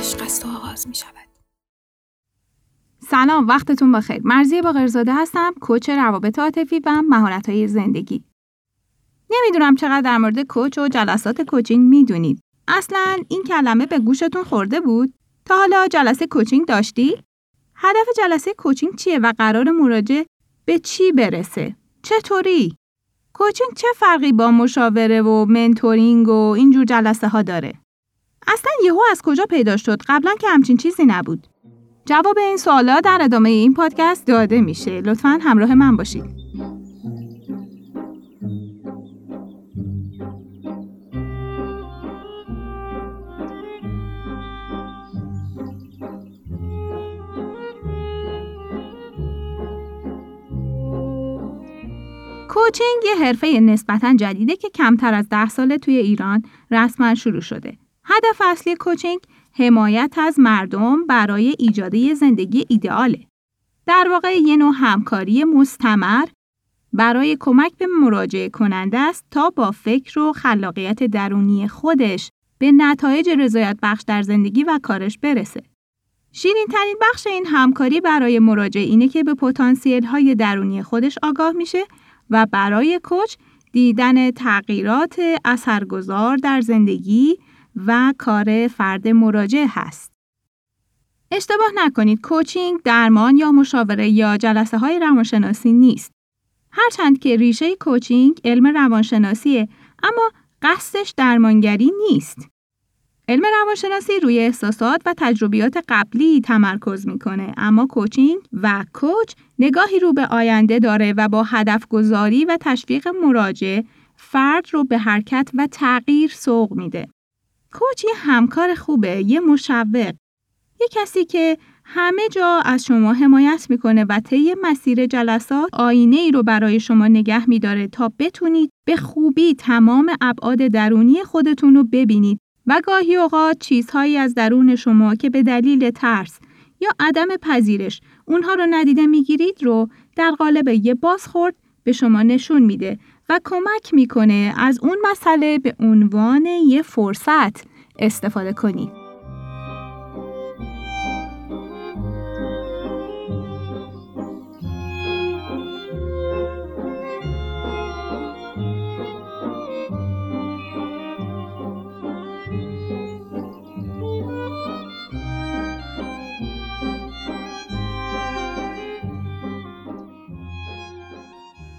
عشق است و آغاز می شود. سلام وقتتون بخیر. مرزی باقرزاده هستم coach روابط عاطفی و مهارت های زندگی. نمی‌دونم چقدر در مورد coach و جلسات coaching می‌دونید. اصلا این کلمه به گوشتون خورده بود؟ تا حالا جلسه coaching داشتی؟ هدف جلسه coaching چیه و قرار مراجع به چی برسه؟ چطوری؟ coaching چه فرقی با مشاوره و mentoring و اینجور جلسه ها داره؟ اصلا یهو از کجا پیدا شد؟ قبلا که همچین چیزی نبود. جواب این سوالا در ادامه این پادکست داده میشه. لطفا همراه من باشید. کوچینگ یه حرفه نسبتا جدیده که کمتر از ده ساله توی ایران رسما شروع شده. هدف اصلی کوچینگ حمایت از مردم برای ایجاد زندگی ایدئاله. در واقع یه نوع همکاری مستمر برای کمک به مراجعه کننده است تا با فکر و خلاقیت درونی خودش به نتایج رضایت بخش در زندگی و کارش برسه. شیرین ترین بخش این همکاری برای مراجع اینه که به پتانسیل های درونی خودش آگاه میشه و برای کوچ دیدن تغییرات اثرگذار در زندگی و کار فرد مراجع هست. اشتباه نکنید کوچینگ درمان یا مشاوره یا جلسه های روانشناسی نیست. هرچند که ریشه کوچینگ علم روانشناسیه اما قصدش درمانگری نیست. علم روانشناسی روی احساسات و تجربیات قبلی تمرکز می‌کنه اما کوچینگ و کوچ نگاهی رو به آینده داره و با هدف گذاری و تشویق مراجع فرد رو به حرکت و تغییر سوق میده. کوچ یه همکار خوبه، یه مشوق، یه کسی که همه جا از شما حمایت می‌کنه و طی مسیر جلسات آینه ای رو برای شما نگه میداره تا بتونید به خوبی تمام ابعاد درونی خودتون رو ببینید و گاهی اوقات چیزهایی از درون شما که به دلیل ترس یا عدم پذیرش اونها رو ندیده می‌گیرید رو در قالب یه بازخورد به شما نشون میده و کمک می‌کنه از اون مسئله به عنوان یه فرصت استفاده کنید.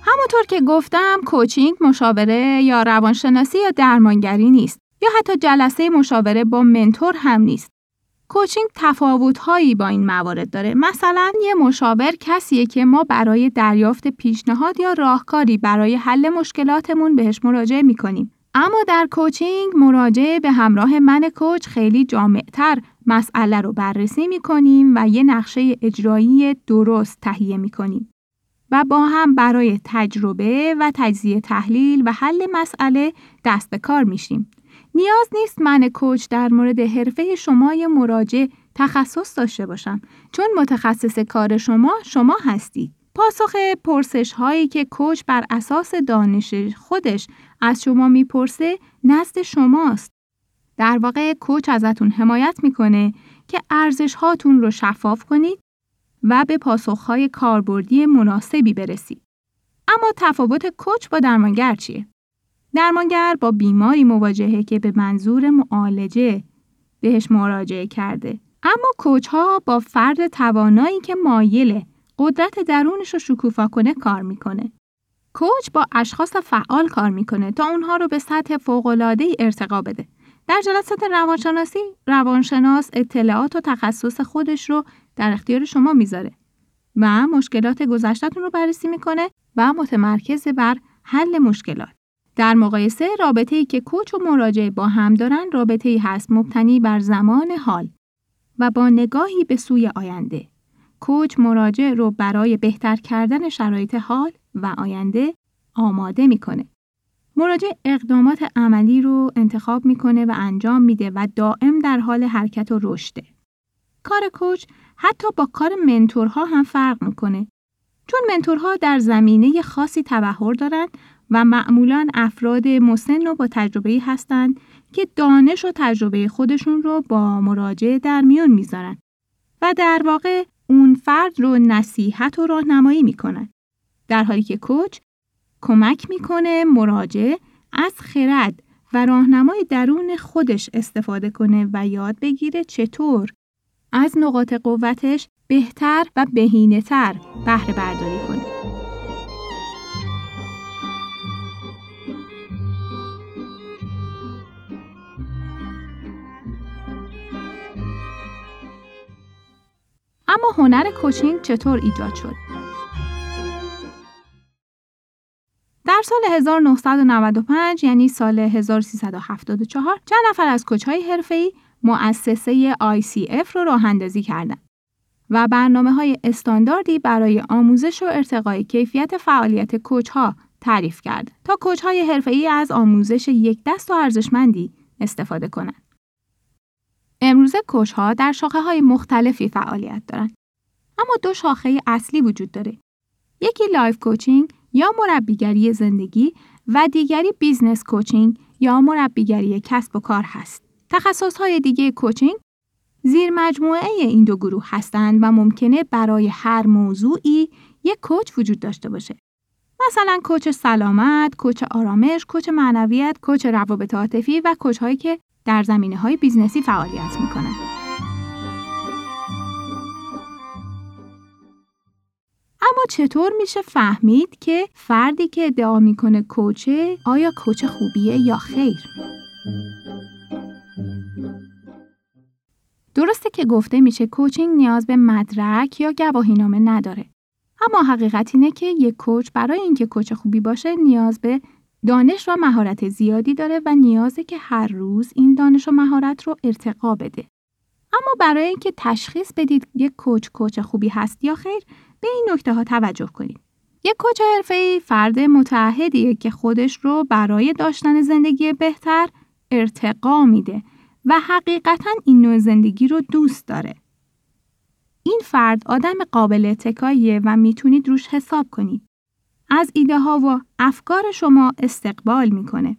همونطور که گفتم کوچینگ مشاوره یا روانشناسی یا درمانگری نیست یا حتی جلسه مشاوره با منتور هم نیست. کوچینگ تفاوت‌هایی با این موارد داره. مثلا یه مشاور کسیه که ما برای دریافت پیشنهاد یا راهکاری برای حل مشکلاتمون بهش مراجعه می‌کنیم. اما در کوچینگ مراجعه به همراه من کوچ خیلی جامعتر مسئله رو بررسی می‌کنیم و یه نقشه اجرایی درست تهیه می‌کنیم. و با هم برای تجربه و تجزیه تحلیل و حل مسئله دست به کار میشیم. نیاز نیست من کوچ در مورد حرفه شما مراجع تخصص داشته باشم چون متخصص کار شما شما هستید. پاسخ پرسش هایی که کوچ بر اساس دانش خودش از شما می‌پرسه نزد شماست. در واقع کوچ ازتون حمایت می‌کنه که ارزش هاتون رو شفاف کنید و به پاسخهای کاربردی مناسبی برسید. اما تفاوت کوچ با درمانگر چیه؟ درمانگر با بیماری مواجهه که به منظور معالجه بهش مراجعه کرده. اما کوچ ها با فرد توانایی که مایله قدرت درونش رو شکوفا کنه کار می‌کنه. کوچ با اشخاص فعال کار می‌کنه تا اونها رو به سطح فوق‌العاده ارتقا بده. در جلسات روانشناسی روانشناس اطلاعات و تخصص خودش رو در اختیار شما می‌ذاره و مشکلات گذشتهتون رو بررسی می‌کنه و متمرکز بر حل مشکلات. در مقایسه رابطه ای که کوچ و مراجع با هم دارن رابطه ای هست مبتنی بر زمان حال و با نگاهی به سوی آینده. کوچ مراجع رو برای بهتر کردن شرایط حال و آینده آماده می‌کنه. مراجع اقدامات عملی رو انتخاب می‌کنه و انجام میده و دائم در حال حرکت و رشده. کار کوچ حتی با کار منتورها هم فرق می‌کنه. چون منتورها در زمینه خاصی تبهر دارند و معمولا افراد مسن و با تجربه هستند که دانش و تجربه خودشون رو با مراجعه در میون می‌ذارن و در واقع اون فرد رو نصیحت و راهنمایی می‌کنن. در حالی که کوچ کمک می‌کنه مراجع از خرد و راهنمای درون خودش استفاده کنه و یاد بگیره چطور از نقاط قوتش بهتر و بهینه تر بهره برداری کنه. اما هنر کوچینگ چطور ایجاد شد؟ در سال 1995 یعنی سال 1374 چند نفر از کوچهای حرفه‌ای مؤسسه ICF رو راه اندازی کردند و برنامه های استانداردی برای آموزش و ارتقای کیفیت فعالیت کوچها تعریف کرد تا کوچهای حرفه‌ای از آموزش یک دست و ارزشمندی استفاده کنند. امروزه coach ها در شاخه های مختلفی فعالیت دارند. اما دو شاخه اصلی وجود داره. یکی life coaching یا مربیگری زندگی و دیگری business coaching یا مربیگری کسب و کار هست. تخصص های دیگه coaching زیر مجموعه این دو گروه هستند و ممکنه برای هر موضوعی یک coach وجود داشته باشه. مثلا coach سلامت، coach آرامش، coach معنویت، coach روابط عاطفی و coach هایی که در زمینه های business ی فعالیت می‌کنن. اما چطور میشه فهمید که فردی که ادعا می‌کنه coach ه آیا coach خوبیه یا خیر؟ درسته که گفته میشه coaching نیاز به مدرک یا گواهینامه نداره. اما حقیقت اینه که یک coach برای اینکه coach خوبی باشه نیاز به دانش و مهارت زیادی داره و نیازه که هر روز این دانش و مهارت رو ارتقا بده. اما برای اینکه تشخیص بدید یک کوچ کوچ خوبی هست یا خیر به این نکته ها توجه کنید. یک کوچ حرفه‌ای فرد متعهدیه که خودش رو برای داشتن زندگی بهتر ارتقا میده و حقیقتا این نوع زندگی رو دوست داره. این فرد آدم قابل اتکاییه و می‌تونید روش حساب کنید. از ایده ها و افکار شما استقبال می‌کنه.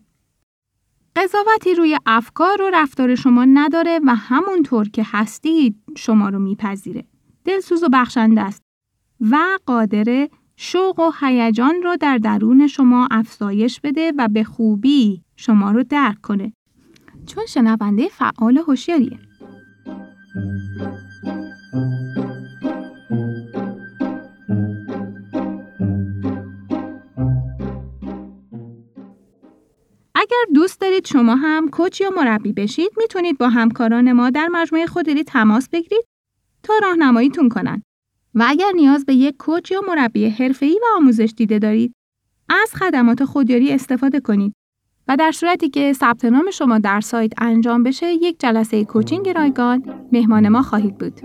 قضاوتی روی افکار و رفتار شما نداره و همونطور که هستید شما رو میپذیره. دلسوز و بخشنده است و قادر شوق و هیجان رو در درون شما افزایش بده و به خوبی شما رو درک کنه. چون شنونده فعال هوشیاریه. اگر دوست دارید شما هم کوچ یا مربی بشید می‌تونید با همکاران ما در مجموعه خودری تماس بگیرید تا راهنماییتون کنند. و اگر نیاز به یک کوچ یا مربی حرفه‌ای و آموزش دیده دارید از خدمات خودیاری استفاده کنید و در صورتی که ثبت نام شما در سایت انجام بشه یک جلسه کوچینگ رایگان مهمان ما خواهید بود.